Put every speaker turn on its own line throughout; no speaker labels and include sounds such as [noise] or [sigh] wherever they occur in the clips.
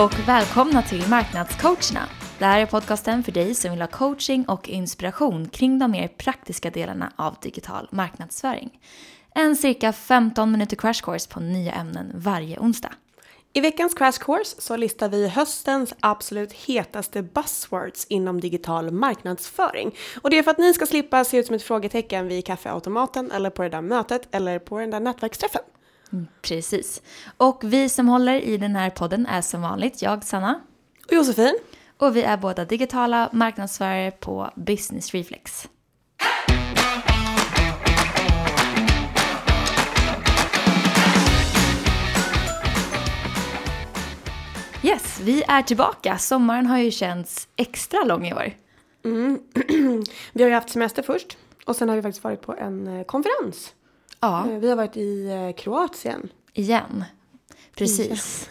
och välkomna till Marknadscoacherna. Det här är podcasten för dig som vill ha coaching och inspiration kring de mer praktiska delarna av digital marknadsföring. En cirka 15 minuter crash course på nya ämnen varje onsdag.
I veckans crash course så listar vi höstens absolut hetaste buzzwords inom digital marknadsföring. Och det är för att ni ska slippa se ut som ett frågetecken vid kaffeautomaten eller på det där mötet eller på den där nätverksträffen.
Mm, precis. Och vi som håller i den här podden är som vanligt jag, Sanna.
Och Josefin.
Och vi är båda digitala marknadsförare på Business Reflex. Yes, vi är tillbaka. Sommaren har ju känts extra lång i år.
Mm. [clears throat] vi har ju haft semester först och sen har vi faktiskt varit på en eh, konferens.
Ja.
Eh, vi har varit i eh, Kroatien.
Igen. Precis.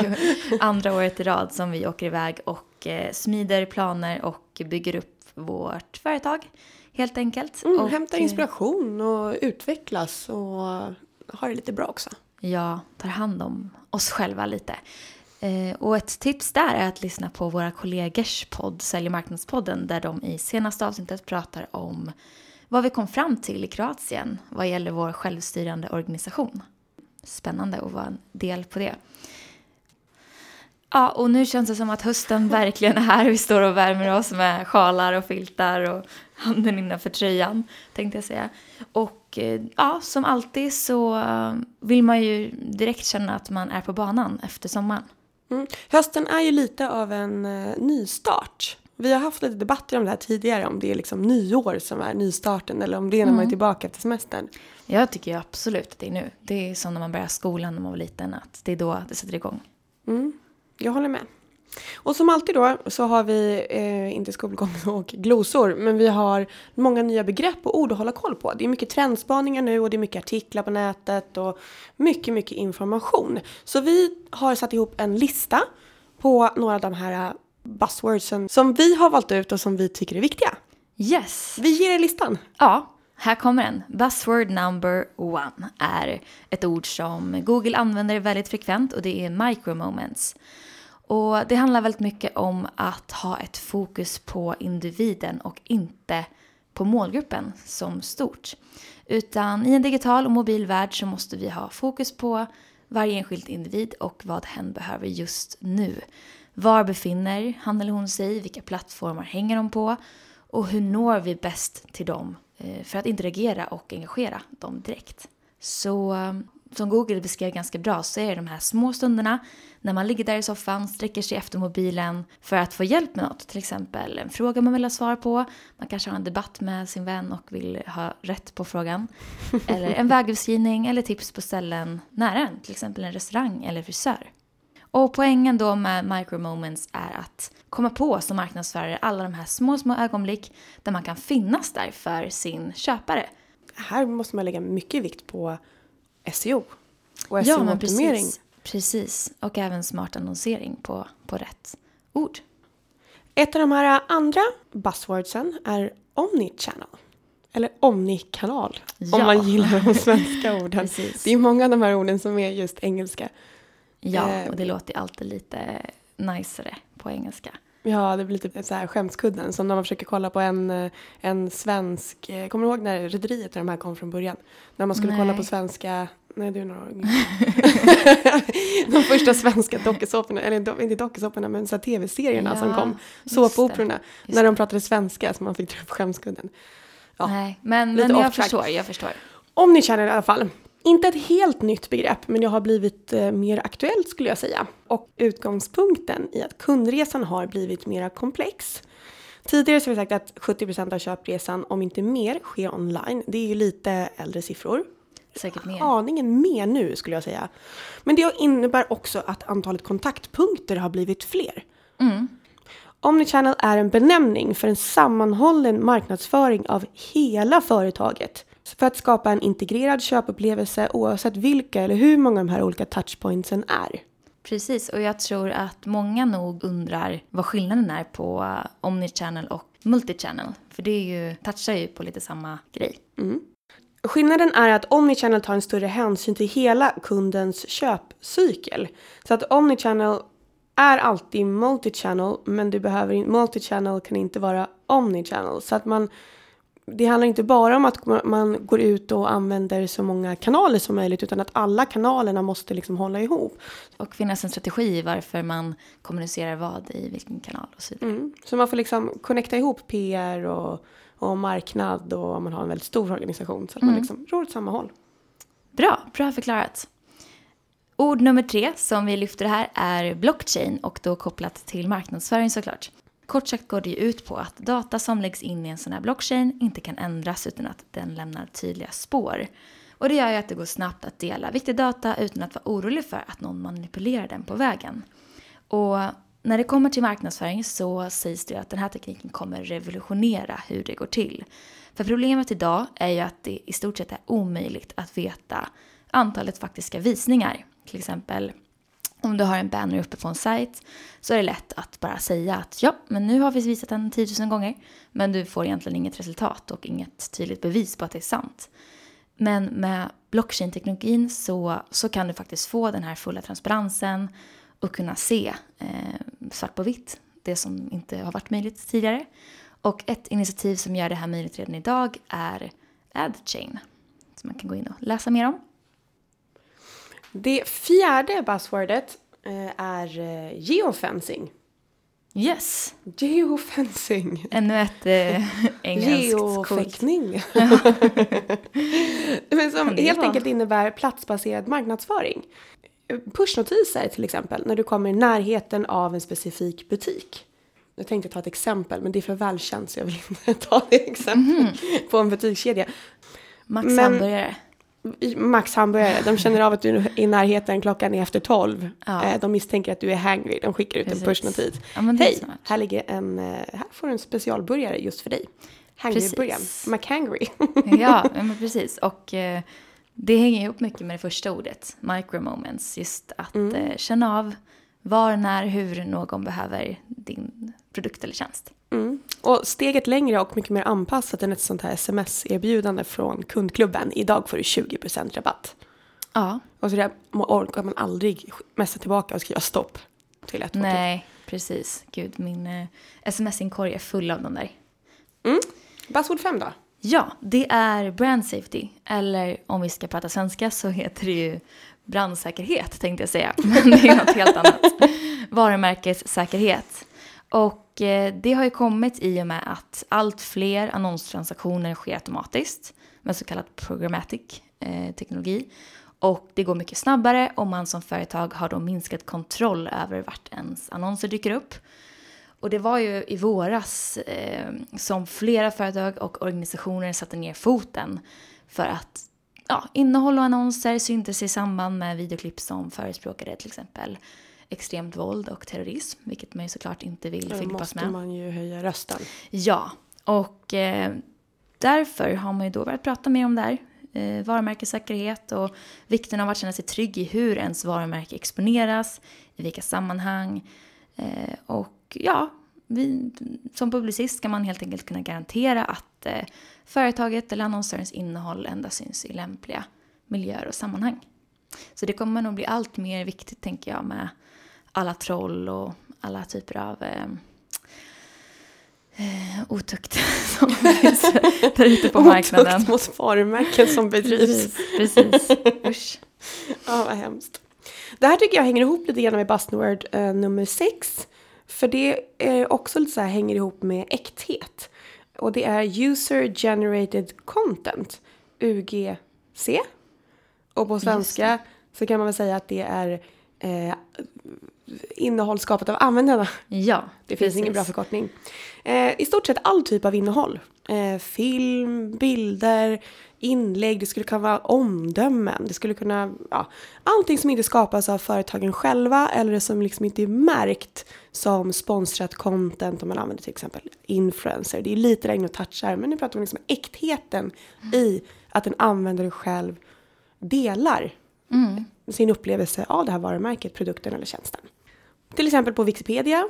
[laughs] Andra året i rad som vi åker iväg och smider planer och bygger upp vårt företag. Helt enkelt.
Mm,
och
hämtar inspiration och utvecklas och har det lite bra också.
Ja, tar hand om oss själva lite. Eh, och ett tips där är att lyssna på våra kollegors podd, Sälj marknadspodden, där de i senaste avsnittet pratar om vad vi kom fram till i Kroatien vad gäller vår självstyrande organisation. Spännande att vara en del på det. Ja, och nu känns det som att hösten [laughs] verkligen är här. Vi står och värmer oss med sjalar och filtar och handen innanför tröjan, tänkte jag säga. Och eh, ja, som alltid så eh, vill man ju direkt känna att man är på banan efter sommaren.
Mm. Hösten är ju lite av en uh, nystart. Vi har haft lite debatter om det här tidigare, om det är liksom nyår som är nystarten eller om det är när mm. man är mm. tillbaka efter semestern.
Jag tycker ju absolut att det är nu. Det är som när man börjar skolan när man var liten, att det är då det sätter igång.
Mm. Jag håller med. Och som alltid då så har vi eh, inte skolgång [laughs] och glosor men vi har många nya begrepp och ord att hålla koll på. Det är mycket trendspaningar nu och det är mycket artiklar på nätet och mycket, mycket information. Så vi har satt ihop en lista på några av de här buzzwordsen som vi har valt ut och som vi tycker är viktiga.
Yes!
Vi ger er listan.
Ja, här kommer en. Buzzword number one är ett ord som Google använder väldigt frekvent och det är micromoments. Och det handlar väldigt mycket om att ha ett fokus på individen och inte på målgruppen som stort. Utan i en digital och mobil värld så måste vi ha fokus på varje enskild individ och vad hen behöver just nu. Var befinner han eller hon sig? Vilka plattformar hänger de på? Och hur når vi bäst till dem eh, för att interagera och engagera dem direkt? Så som Google beskrev ganska bra så är det de här små stunderna när man ligger där i soffan, sträcker sig efter mobilen för att få hjälp med något. Till exempel en fråga man vill ha svar på. Man kanske har en debatt med sin vän och vill ha rätt på frågan. [laughs] Eller en vägbeskrivning eller tips på ställen nära en. Till exempel en restaurang eller frisör. Och poängen då med micromoments är att komma på som marknadsförare alla de här små, små ögonblick där man kan finnas där för sin köpare.
Här måste man lägga mycket vikt på SEO och SEO-optimering.
Ja, precis. Och även smart annonsering på, på rätt ord.
Ett av de här andra buzzwordsen är omnichannel. Eller omnikanal, ja. om man gillar de [laughs] svenska orden. Det är många av de här orden som är just engelska.
Ja, eh, och det låter alltid lite najsare på engelska.
Ja, det blir lite så här skämskudden. Som när man försöker kolla på en, eh, en svensk, eh, kommer du ihåg när Rederiet när de här kom från början? När man skulle nej. kolla på svenska, nej du är några [laughs] De första svenska dokusåporna, eller inte dokusåporna men så tv-serierna ja, som kom. Såpoperorna. När de pratade svenska så man fick dra upp skämskudden.
Ja, nej, men, men jag förstår, jag förstår.
Om ni känner i alla fall. Inte ett helt nytt begrepp, men det har blivit eh, mer aktuellt skulle jag säga. Och utgångspunkten i att kundresan har blivit mer komplex. Tidigare så har vi sagt att 70% av köpresan, om inte mer, sker online. Det är ju lite äldre siffror.
Säkert mer.
Aningen mer nu skulle jag säga. Men det innebär också att antalet kontaktpunkter har blivit fler.
Mm.
Omnichannel är en benämning för en sammanhållen marknadsföring av hela företaget för att skapa en integrerad köpupplevelse oavsett vilka eller hur många de här olika touchpointsen är.
Precis, och jag tror att många nog undrar vad skillnaden är på omnichannel och multichannel. För det är ju, touchar ju på lite samma grej.
Mm. Skillnaden är att omnichannel tar en större hänsyn till hela kundens köpcykel. Så att omnichannel är alltid multi-channel men du behöver, multi-channel kan inte vara omni-channel. Så att man, det handlar inte bara om att man går ut och använder så många kanaler som möjligt utan att alla kanalerna måste liksom hålla ihop.
Och finnas en strategi varför man kommunicerar vad i vilken kanal och så vidare.
Mm. Så man får liksom connecta ihop PR och, och marknad och om man har en väldigt stor organisation så att mm. man liksom ror åt samma håll.
Bra, bra förklarat. Ord nummer tre som vi lyfter här är blockchain och då kopplat till marknadsföring såklart. Kort sagt går det ju ut på att data som läggs in i en sån här blockchain inte kan ändras utan att den lämnar tydliga spår. Och det gör ju att det går snabbt att dela viktig data utan att vara orolig för att någon manipulerar den på vägen. Och när det kommer till marknadsföring så sägs det att den här tekniken kommer revolutionera hur det går till. För problemet idag är ju att det i stort sett är omöjligt att veta antalet faktiska visningar. Till exempel om du har en banner uppe på en sajt så är det lätt att bara säga att ja, men nu har vi visat den 10 000 gånger. Men du får egentligen inget resultat och inget tydligt bevis på att det är sant. Men med blockchain-teknologin så, så kan du faktiskt få den här fulla transparensen och kunna se eh, svart på vitt det som inte har varit möjligt tidigare. Och ett initiativ som gör det här möjligt redan idag är AdChain. Som man kan gå in och läsa mer om.
Det fjärde buzzwordet eh, är eh, geofencing.
Yes.
Geofencing.
Ännu ett eh, [laughs] engelskt
Geofäckning. [laughs] [laughs] Men som helt var... enkelt innebär platsbaserad marknadsföring. Pushnotiser till exempel, när du kommer i närheten av en specifik butik. Jag tänkte ta ett exempel, men det är för välkänt så jag vill inte ta det exempel mm -hmm. på en butikskedja.
Max men, hamburgare.
Max hamburgare. De känner av att du är i närheten, klockan är efter tolv. Ja. Eh, de misstänker att du är hangry. De skickar ut Precis. en pushnotis. Ja, Hej, här ligger en, eh, här får du en specialburgare just för dig. Hangry-burgaren, McHangry. [laughs]
ja, [laughs] men precis. Och eh, det hänger ihop mycket med det första ordet, micromoments. Just att mm. eh, känna av var, när, hur någon behöver din produkt eller tjänst.
Mm. Och steget längre och mycket mer anpassat än ett sånt här sms-erbjudande från kundklubben. Idag får du 20% rabatt.
Ja.
Och så där orkar man aldrig messa tillbaka och skriva stopp till ett
Nej, precis. Gud, min eh, sms-inkorg är full av de där.
Mm. Buzzword 5 då?
Ja, det är brand safety. Eller om vi ska prata svenska så heter det ju brandsäkerhet tänkte jag säga. [laughs] Men det är något helt annat. [laughs] Varumärkessäkerhet. Och eh, det har ju kommit i och med att allt fler annonstransaktioner sker automatiskt med så kallad programmatic eh, teknologi. Och det går mycket snabbare och man som företag har då minskat kontroll över vart ens annonser dyker upp. Och det var ju i våras eh, som flera företag och organisationer satte ner foten för att ja, innehåll och annonser syntes i samband med videoklipp som förespråkade till exempel extremt våld och terrorism, vilket man ju såklart inte vill förknippas med.
Då måste man ju höja rösten.
Ja, och eh, därför har man ju då börjat prata mer om det här. Eh, varumärkessäkerhet och vikten av att känna sig trygg i hur ens varumärke exponeras, i vilka sammanhang. Eh, och ja, vi, som publicist ska man helt enkelt kunna garantera att eh, företaget eller annonsörens innehåll endast syns i lämpliga miljöer och sammanhang. Så det kommer nog bli allt mer viktigt tänker jag med alla troll och alla typer av eh, eh, otukt [laughs] som finns där ute på marknaden.
Otukt mot varumärken som bedrivs.
Precis, precis. Usch. [laughs]
Ja, vad hemskt. Det här tycker jag hänger ihop lite grann med buzzword eh, nummer sex. För det är också lite så här, hänger ihop med äkthet. Och det är user generated content, UGC. Och på svenska så kan man väl säga att det är eh, innehåll skapat av användarna.
Ja, [laughs]
Det finns ingen bra förkortning. Eh, I stort sett all typ av innehåll. Eh, film, bilder, inlägg, det skulle kunna vara omdömen, det skulle kunna, ja, allting som inte skapas av företagen själva eller som liksom inte är märkt som sponsrat content om man använder till exempel influencer. Det är lite regn och touchar men nu pratar vi liksom äktheten mm. i att en användare själv delar mm. sin upplevelse av det här varumärket, produkten eller tjänsten. Till exempel på Wikipedia,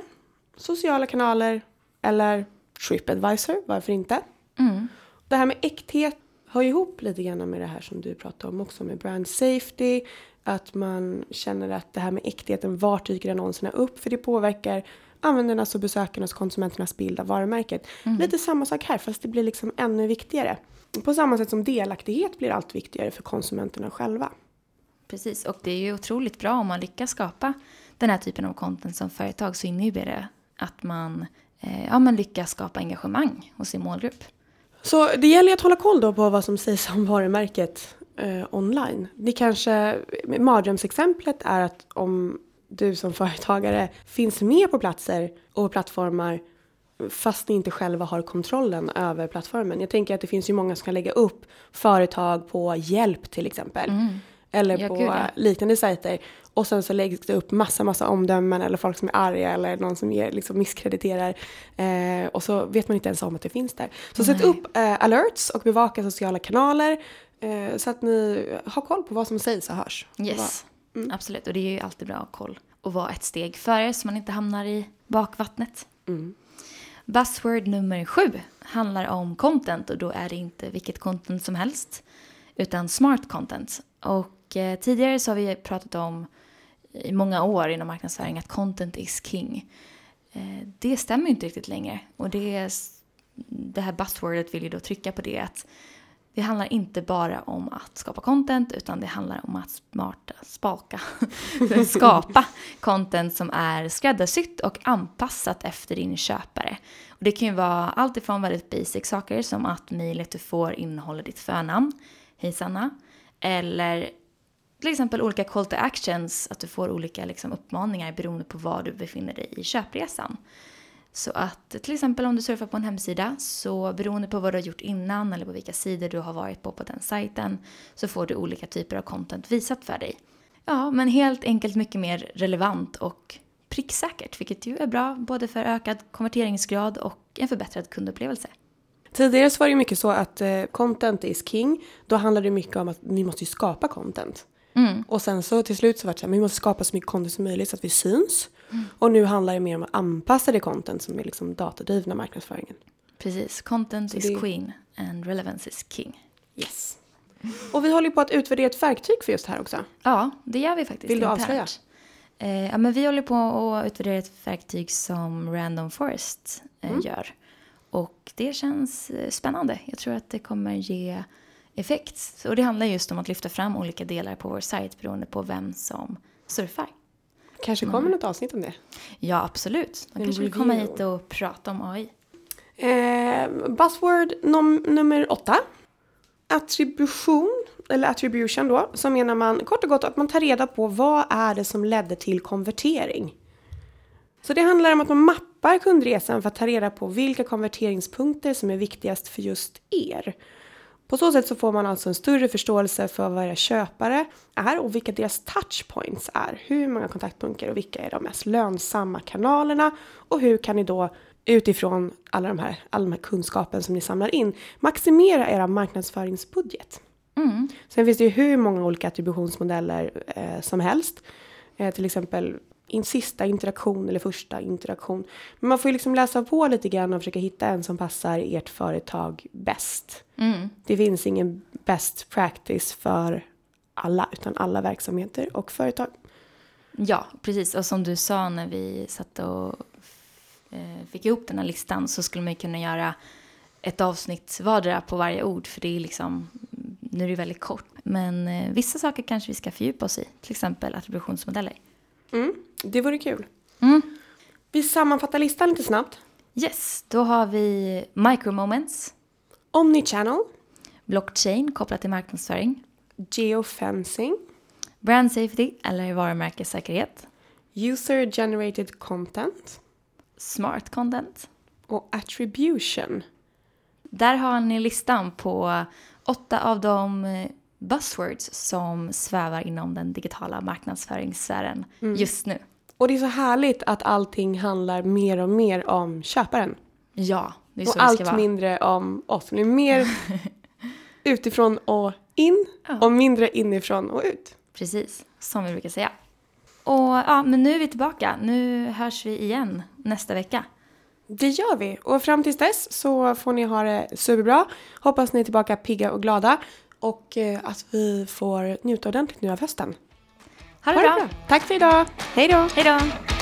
sociala kanaler eller Tripadvisor, varför inte? Mm. Det här med äkthet hör ihop lite grann med det här som du pratade om också med brand safety. Att man känner att det här med äktheten, vart dyker annonserna upp? För det påverkar användarnas och besökarnas och konsumenternas bild av varumärket. Lite samma sak här fast det blir liksom ännu viktigare. På samma sätt som delaktighet blir allt viktigare för konsumenterna själva.
Precis, och det är ju otroligt bra om man lyckas skapa den här typen av content som företag så innebär det att man eh, ja, men lyckas skapa engagemang hos sin målgrupp.
Så det gäller att hålla koll då på vad som sägs om varumärket eh, online. Det kanske, mardrömsexemplet är att om du som företagare finns med på platser och plattformar fast ni inte själva har kontrollen över plattformen. Jag tänker att det finns ju många som kan lägga upp företag på hjälp till exempel. Eller
Ja,
på
gud, ja.
liknande sajter. Och sen så läggs det upp massa, massa omdömen eller folk som är arga eller någon som ger, liksom misskrediterar. Eh, och så vet man inte ens om att det finns där. Så sätt
Nej.
upp eh, alerts och bevaka sociala kanaler. Eh, så att ni har koll på vad som sägs och hörs.
Yes, absolut. Och det är ju alltid bra att ha koll och vara ett steg före så man inte hamnar i bakvattnet. Buzzword nummer sju handlar om content och då är det inte vilket content som helst utan smart content. Och eh, tidigare så har vi pratat om i många år inom marknadsföring att content is king. Eh, det stämmer ju inte riktigt längre och det, är, det här buzzwordet vill ju då trycka på det att det handlar inte bara om att skapa content utan det handlar om att smarta, spaka, [laughs] skapa content som är skräddarsytt och anpassat efter din köpare. Och det kan ju vara allt ifrån väldigt basic saker som att mejlet du får innehåller ditt förnamn, hej Sanna, eller till exempel olika call to actions, att du får olika liksom, uppmaningar beroende på var du befinner dig i köpresan. Så att till exempel om du surfar på en hemsida så beroende på vad du har gjort innan eller på vilka sidor du har varit på på den sajten så får du olika typer av content visat för dig. Ja, men helt enkelt mycket mer relevant och pricksäkert, vilket ju är bra både för ökad konverteringsgrad och en förbättrad kundupplevelse.
Tidigare så var det ju mycket så att eh, content is king. Då handlade det mycket om att vi måste ju skapa content. Och sen så till slut så var det så här, men vi måste skapa så mycket content som möjligt så att vi syns. Och nu handlar det mer om att anpassa det content som är liksom datadrivna marknadsföringen.
Precis, content
Så
is
det-
queen and relevance is king.
Yes. Och vi håller på att utvärdera ett verktyg för just det här också.
Ja, det gör vi faktiskt.
Vill du avslöja?
Eh, ja, men vi håller på att utvärdera ett verktyg som Random Forest eh,
Mm.
gör. Och det känns eh, spännande. Jag tror att det kommer ge effekt. Och det handlar just om att lyfta fram olika delar på vår sajt beroende på vem som surfar.
Kanske kommer något avsnitt om det.
Ja, absolut. De
En
kanske vill komma hit och prata om AI.
Eh, buzzword num- nummer åtta. Attribution, eller attribution då, så menar man kort och gott att man tar reda på vad är det som ledde till konvertering. Så det handlar om att man mappar kundresan för att ta reda på vilka konverteringspunkter som är viktigast för just er. På så sätt så får man alltså en större förståelse för vad era köpare är och vilka deras touchpoints är. Hur många kontaktpunkter och vilka är de mest lönsamma kanalerna och hur kan ni då utifrån alla de här, all de här kunskapen som ni samlar in maximera era marknadsföringsbudget.
Mm.
Sen finns det ju hur många olika attributionsmodeller eh, som helst. Eh, till exempel in sista interaktion eller första interaktion. Men man får ju liksom läsa på lite grann och försöka hitta en som passar ert företag bäst.
Mm.
Det finns ingen best practice för alla, utan alla verksamheter och företag.
Ja, precis. Och som du sa när vi satt och eh, fick ihop den här listan så skulle man ju kunna göra ett avsnitt vardera på varje ord för det är liksom, nu är det väldigt kort. Men eh, vissa saker kanske vi ska fördjupa oss i, till exempel attributionsmodeller.
Mm, det vore kul.
Mm.
Vi sammanfattar listan lite snabbt.
Yes, då har vi micromoments,
Omnichannel,
blockchain kopplat till marknadsföring,
geofencing,
brand safety eller varumärkessäkerhet,
user generated content
smart content.
och attribution.
Där har ni listan på åtta av de eh, buzzwords som svävar inom den digitala marknadsföringssfären just nu.
Och det är så härligt att allting handlar mer och mer om köparen.
Ja, det är så
Och
det ska
allt
vara.
mindre om oss. Det är mer [laughs] utifrån och in
Ja.
och mindre inifrån och ut.
Precis, som vi brukar säga. Och ja, men nu är vi tillbaka. Nu hörs vi igen nästa vecka.
Det gör vi. Och fram tills dess så får ni ha det superbra. Hoppas ni är tillbaka pigga och glada. Och eh, att vi får njuta ordentligt nu av hösten.
Ha det, bra.
Tack för idag. Hej då.
Hej då.